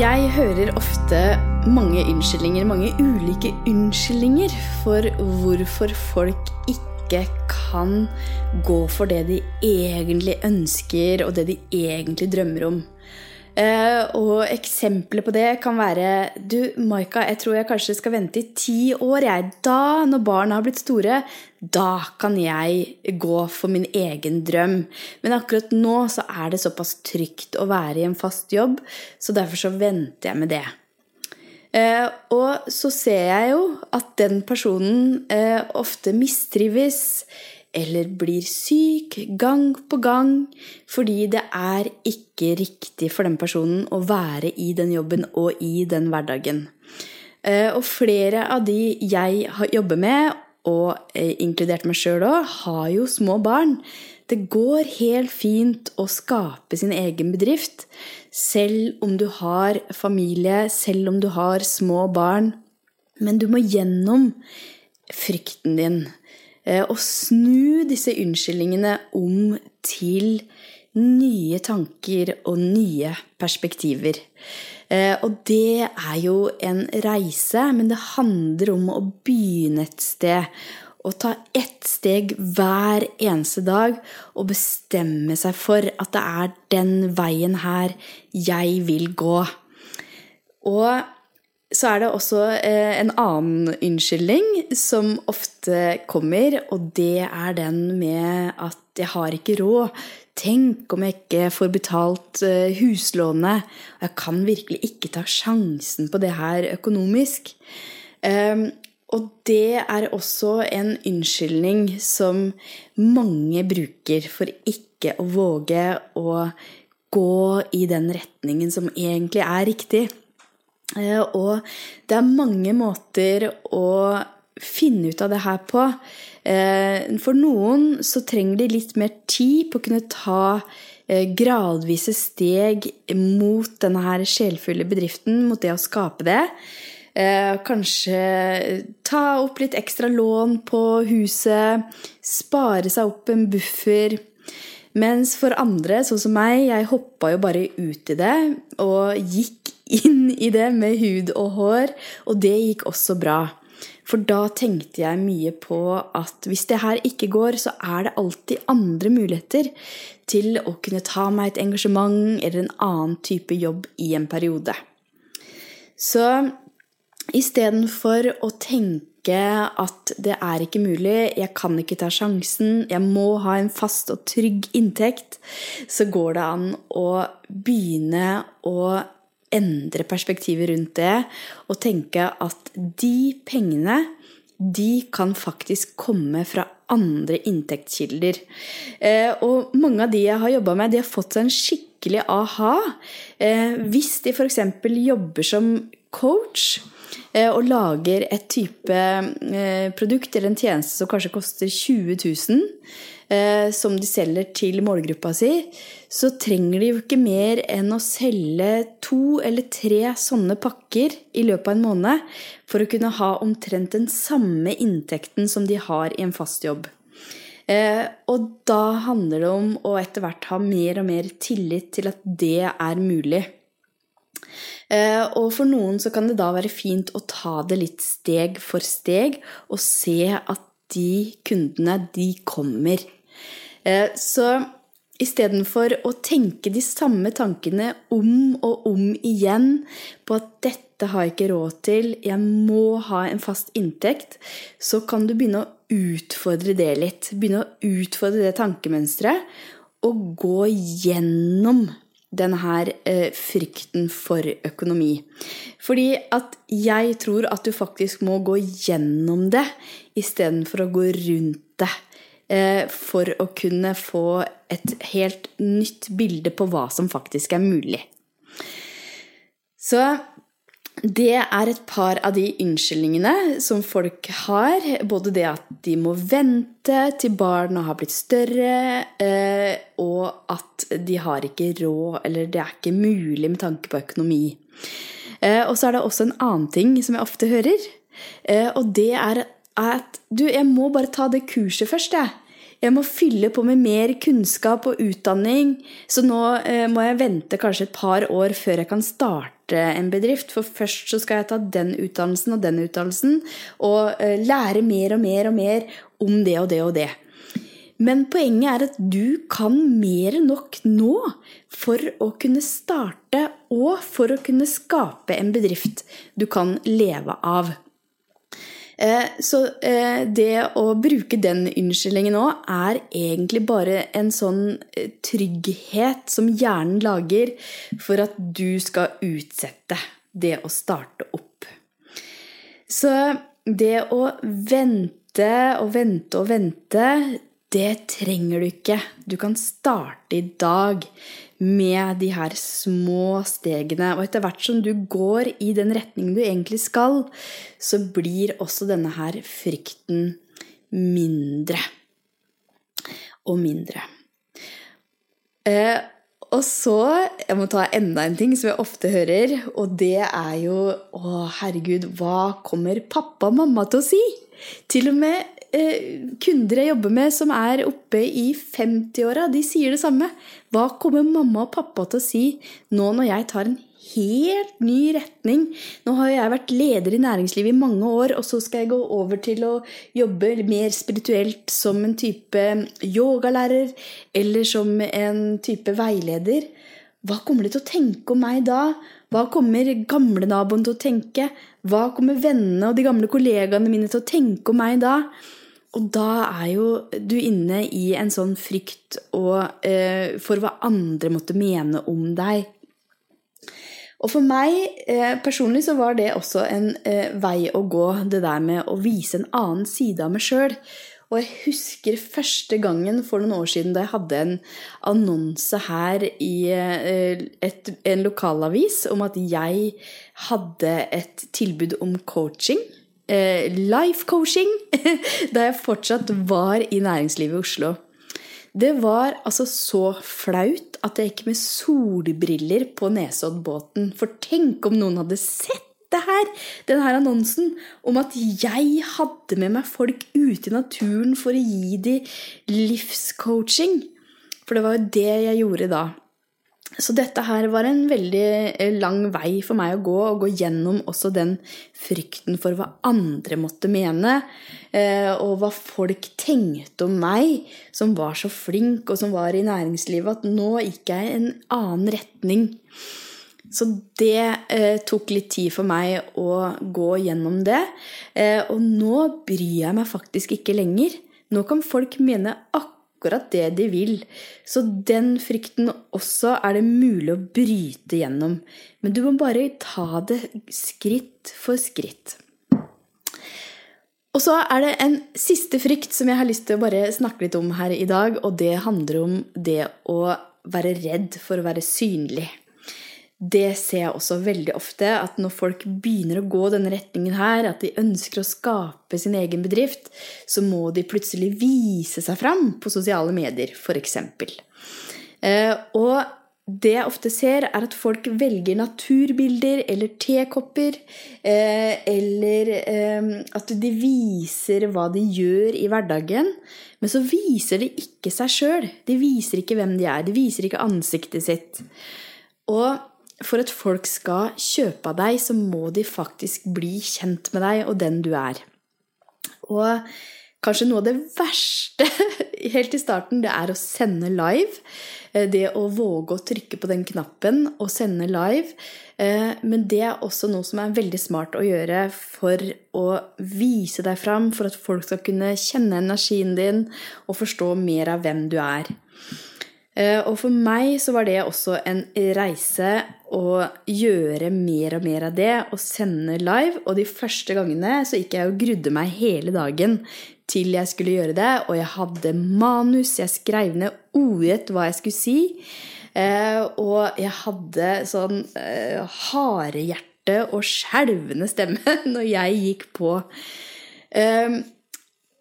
Jeg hører ofte mange unnskyldninger, mange ulike unnskyldninger for hvorfor folk ikke kan gå for det de egentlig ønsker, og det de egentlig drømmer om. Eh, og eksempler på det kan være Du, Maika, jeg tror jeg kanskje skal vente i ti år, jeg. Da, når barna har blitt store, da kan jeg gå for min egen drøm. Men akkurat nå så er det såpass trygt å være i en fast jobb, så derfor så venter jeg med det. Eh, og så ser jeg jo at den personen eh, ofte mistrives eller blir syk gang på gang fordi det er ikke riktig for den personen å være i den jobben og i den hverdagen. Eh, og flere av de jeg jobber med, og eh, inkludert meg sjøl òg, har jo små barn. Det går helt fint å skape sin egen bedrift, selv om du har familie, selv om du har små barn. Men du må gjennom frykten din. Eh, og snu disse unnskyldningene om til nye tanker og nye perspektiver. Eh, og det er jo en reise, men det handler om å begynne et sted. Å ta ett steg hver eneste dag og bestemme seg for at det er den veien her jeg vil gå. Og så er det også eh, en annen unnskyldning som ofte kommer, og det er den med at jeg har ikke råd. Tenk om jeg ikke får betalt eh, huslånet. Jeg kan virkelig ikke ta sjansen på det her økonomisk. Ehm, og det er også en unnskyldning som mange bruker for ikke å våge å gå i den retningen som egentlig er riktig. Eh, og det er mange måter å finne ut av det her på. Eh, for noen så trenger de litt mer tid på å kunne ta eh, gradvise steg mot denne her sjelfulle bedriften, mot det å skape det. Kanskje ta opp litt ekstra lån på huset, spare seg opp en buffer. Mens for andre, sånn som meg, jeg hoppa jo bare ut i det og gikk inn i det med hud og hår, og det gikk også bra. For da tenkte jeg mye på at hvis det her ikke går, så er det alltid andre muligheter til å kunne ta meg et engasjement eller en annen type jobb i en periode. Så istedenfor å tenke at det er ikke mulig, jeg kan ikke ta sjansen, jeg må ha en fast og trygg inntekt, så går det an å begynne å endre perspektivet rundt det og tenke at de pengene de kan faktisk komme fra andre inntektskilder. Eh, og mange av de jeg har jobba med, de har fått seg en skikkelig aha. Eh, hvis de f.eks. jobber som coach eh, og lager et type produkt eller en tjeneste som kanskje koster 20 000, som de selger til målgruppa si, så trenger de jo ikke mer enn å selge to eller tre sånne pakker i løpet av en måned for å kunne ha omtrent den samme inntekten som de har i en fast jobb. Eh, og da handler det om å etter hvert ha mer og mer tillit til at det er mulig. Eh, og for noen så kan det da være fint å ta det litt steg for steg og se at de kundene, de kommer. Eh, så Istedenfor å tenke de samme tankene om og om igjen på at 'dette har jeg ikke råd til, jeg må ha en fast inntekt', så kan du begynne å utfordre det litt. Begynne å utfordre det tankemønsteret og gå gjennom denne her eh, frykten for økonomi. Fordi at jeg tror at du faktisk må gå gjennom det istedenfor å gå rundt det. Eh, for å kunne få et helt nytt bilde på hva som faktisk er mulig. Så det er et par av de unnskyldningene som folk har. Både det at de må vente til barna har blitt større, eh, og at de har ikke råd, eller det er ikke mulig med tanke på økonomi. Eh, og så er det også en annen ting som jeg ofte hører, og det er at du, jeg må bare ta det kurset først, jeg. Jeg må fylle på med mer kunnskap og utdanning. Så nå eh, må jeg vente kanskje et par år før jeg kan starte en bedrift. For først så skal jeg ta den utdannelsen og den utdannelsen, og eh, lære mer og mer og mer om det og det og det. Men poenget er at du kan mer enn nok nå for å kunne starte og for å kunne skape en bedrift du kan leve av. Eh, så eh, det å bruke den unnskyldningen nå er egentlig bare en sånn eh, trygghet som hjernen lager for at du skal utsette det å starte opp. Så det å vente og vente og vente, det trenger du ikke. Du kan starte i dag med de her små stegene. Og etter hvert som du går i den retningen du egentlig skal, så blir også denne her frykten mindre og mindre. Eh, og så Jeg må ta enda en ting som jeg ofte hører, og det er jo Å, herregud, hva kommer pappa og mamma til å si? Til og med kunder jeg jobber med som er oppe i 50-åra, de sier det samme. Hva kommer mamma og pappa til å si nå når jeg tar en helt ny retning? Nå har jeg vært leder i næringslivet i mange år, og så skal jeg gå over til å jobbe mer spirituelt som en type yogalærer eller som en type veileder. Hva kommer de til å tenke om meg da? Hva kommer gamlenaboen til å tenke? Hva kommer vennene og de gamle kollegaene mine til å tenke om meg da? Og da er jo du inne i en sånn frykt og, eh, for hva andre måtte mene om deg. Og for meg eh, personlig så var det også en eh, vei å gå, det der med å vise en annen side av meg sjøl. Og jeg husker første gangen for noen år siden da jeg hadde en annonse her i eh, et, en lokalavis om at jeg hadde et tilbud om coaching life coaching da jeg fortsatt var i næringslivet i Oslo. Det var altså så flaut at jeg gikk med solbriller på Nesoddbåten. For tenk om noen hadde sett det her, den annonsen om at jeg hadde med meg folk ute i naturen for å gi dem livscoaching. For det var jo det jeg gjorde da. Så dette her var en veldig eh, lang vei for meg å gå, og gå gjennom også den frykten for hva andre måtte mene, eh, og hva folk tenkte om meg, som var så flink, og som var i næringslivet, at nå gikk jeg i en annen retning. Så det eh, tok litt tid for meg å gå gjennom det. Og nå bryr jeg meg faktisk ikke lenger. Nå kan folk mene akkurat akkurat det de vil. Så den frykten også er det mulig å bryte gjennom. Men du må bare ta det skritt for skritt. Og så er det en siste frykt som jeg har lyst til å bare snakke litt om her i dag, og det handler om det å være redd for å være synlig det ser jeg også veldig ofte, at når folk begynner å gå denne retningen her, at de ønsker å skape sin egen bedrift, så må de plutselig vise seg fram på sosiale medier, f.eks. Eh, og det jeg ofte ser, er at folk velger naturbilder eller tekopper, eh, eller eh, at de viser hva de gjør i hverdagen, men så viser de ikke seg sjøl. De viser ikke hvem de er, de viser ikke ansiktet sitt. Og for at folk skal kjøpe av deg, så må de faktisk bli kjent med deg og den du er. Og kanskje noe av det verste helt i starten, det er å sende live. Eh, det å våge å trykke på den knappen og sende live. Eh, men det er også noe som er veldig smart å gjøre for å vise deg fram, for at folk skal kunne kjenne energien din og forstå mer av hvem du er. Eh, og for meg så var det også en reise å gjøre mer og mer av det og sende live. Og de første gangene så gikk jeg og grudde meg hele dagen til jeg skulle gjøre det. Og jeg hadde manus, jeg skrev ned ordrett hva jeg skulle si. Eh, og jeg hadde sånn eh, harehjerte og skjelvende stemme når jeg gikk på.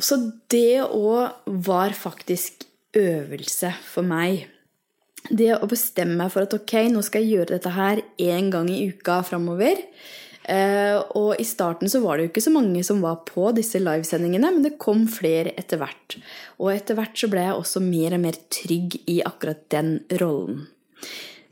Så det òg var faktisk øvelse for meg. Det å bestemme meg for at ok, nå skal jeg gjøre dette her én gang i uka framover. Eh, og i starten så var det jo ikke så mange som var på disse livesendingene, men det kom flere etter hvert. Og etter hvert så ble jeg også mer og mer trygg i akkurat den rollen.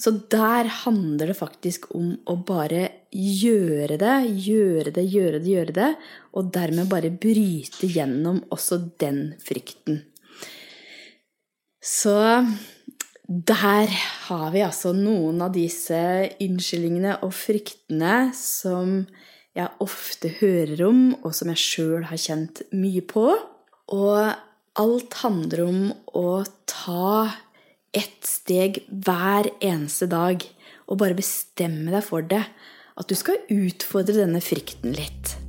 Så der handler det faktisk om å bare gjøre det, gjøre det, gjøre det, gjøre det, og dermed bare bryte gjennom også den frykten. Så der har vi altså noen av disse unnskyldningene og fryktene som jeg ofte hører om, og som jeg sjøl har kjent mye på. Og alt handler om å ta ett steg hver eneste dag og bare bestemme deg for det. At du skal utfordre denne frykten litt.